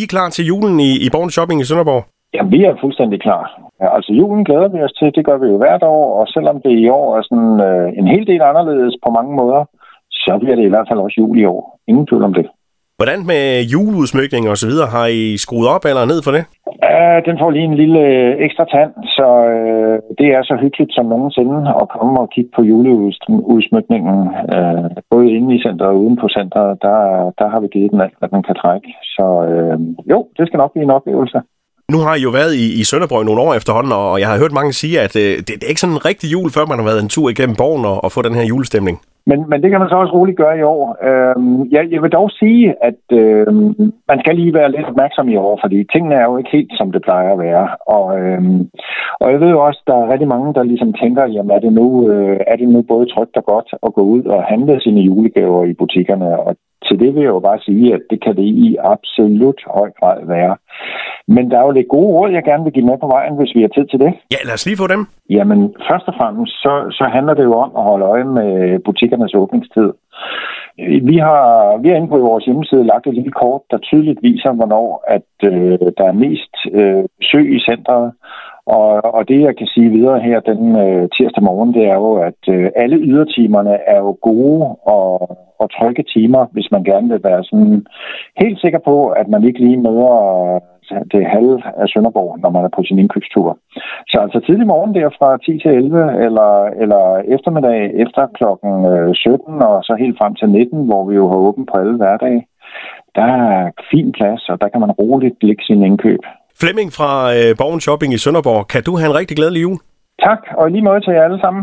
I klar til julen i, i Borgen Shopping i Sønderborg? Ja, vi er fuldstændig klar. Ja, altså julen glæder vi os til, det gør vi jo hvert år, og selvom det i år er sådan øh, en hel del anderledes på mange måder, så bliver det i hvert fald også jul i år. Ingen tvivl om det. Hvordan med juleudsmykning og så videre? Har I skruet op eller ned for det? Ja, den får lige en lille øh, ekstra tand, så øh, det er så hyggeligt som nogensinde at komme og kigge på juleudsmykningen. Øh, både inde i centret og uden på centret, der, der har vi givet den alt, hvad den kan trække. Så øh, jo, det skal nok blive en oplevelse. Nu har I jo været i, i Sønderborg nogle år efterhånden, og jeg har hørt mange sige, at øh, det, det er ikke sådan en rigtig jul, før man har været en tur igennem borgen og, og få den her julestemning. Men, men det kan man så også roligt gøre i år. Øhm, jeg, jeg vil dog sige, at øhm, man skal lige være lidt opmærksom i år, fordi tingene er jo ikke helt, som det plejer at være. Og, øhm, og jeg ved jo også, at der er rigtig mange, der ligesom tænker, jamen er det nu, øh, er det nu både trygt og godt at gå ud og handle sine julegaver i butikkerne? Og til det vil jeg jo bare sige, at det kan det i absolut høj grad være. Men der er jo lidt gode råd, jeg gerne vil give med på vejen, hvis vi har tid til det. Ja, lad os lige få dem. Jamen, først og fremmest, så, så handler det jo om at holde øje med butikkernes åbningstid. Vi har, vi har inde på vores hjemmeside lagt et lille kort, der tydeligt viser, hvornår at, øh, der er mest øh, søg i centret. Og, og det, jeg kan sige videre her den øh, tirsdag morgen, det er jo, at øh, alle ydertimerne er jo gode og, og trygge timer, hvis man gerne vil være sådan helt sikker på, at man ikke lige møder det halve af Sønderborg, når man er på sin indkøbstur. Så altså tidlig morgen der fra 10 til 11, eller, eller eftermiddag efter klokken 17, og så helt frem til 19, hvor vi jo har åbent på alle hverdage. Der er fin plads, og der kan man roligt lægge sin indkøb. Flemming fra øh, Borgen Shopping i Sønderborg, kan du have en rigtig glædelig jul? Tak, og lige måde til jer alle sammen.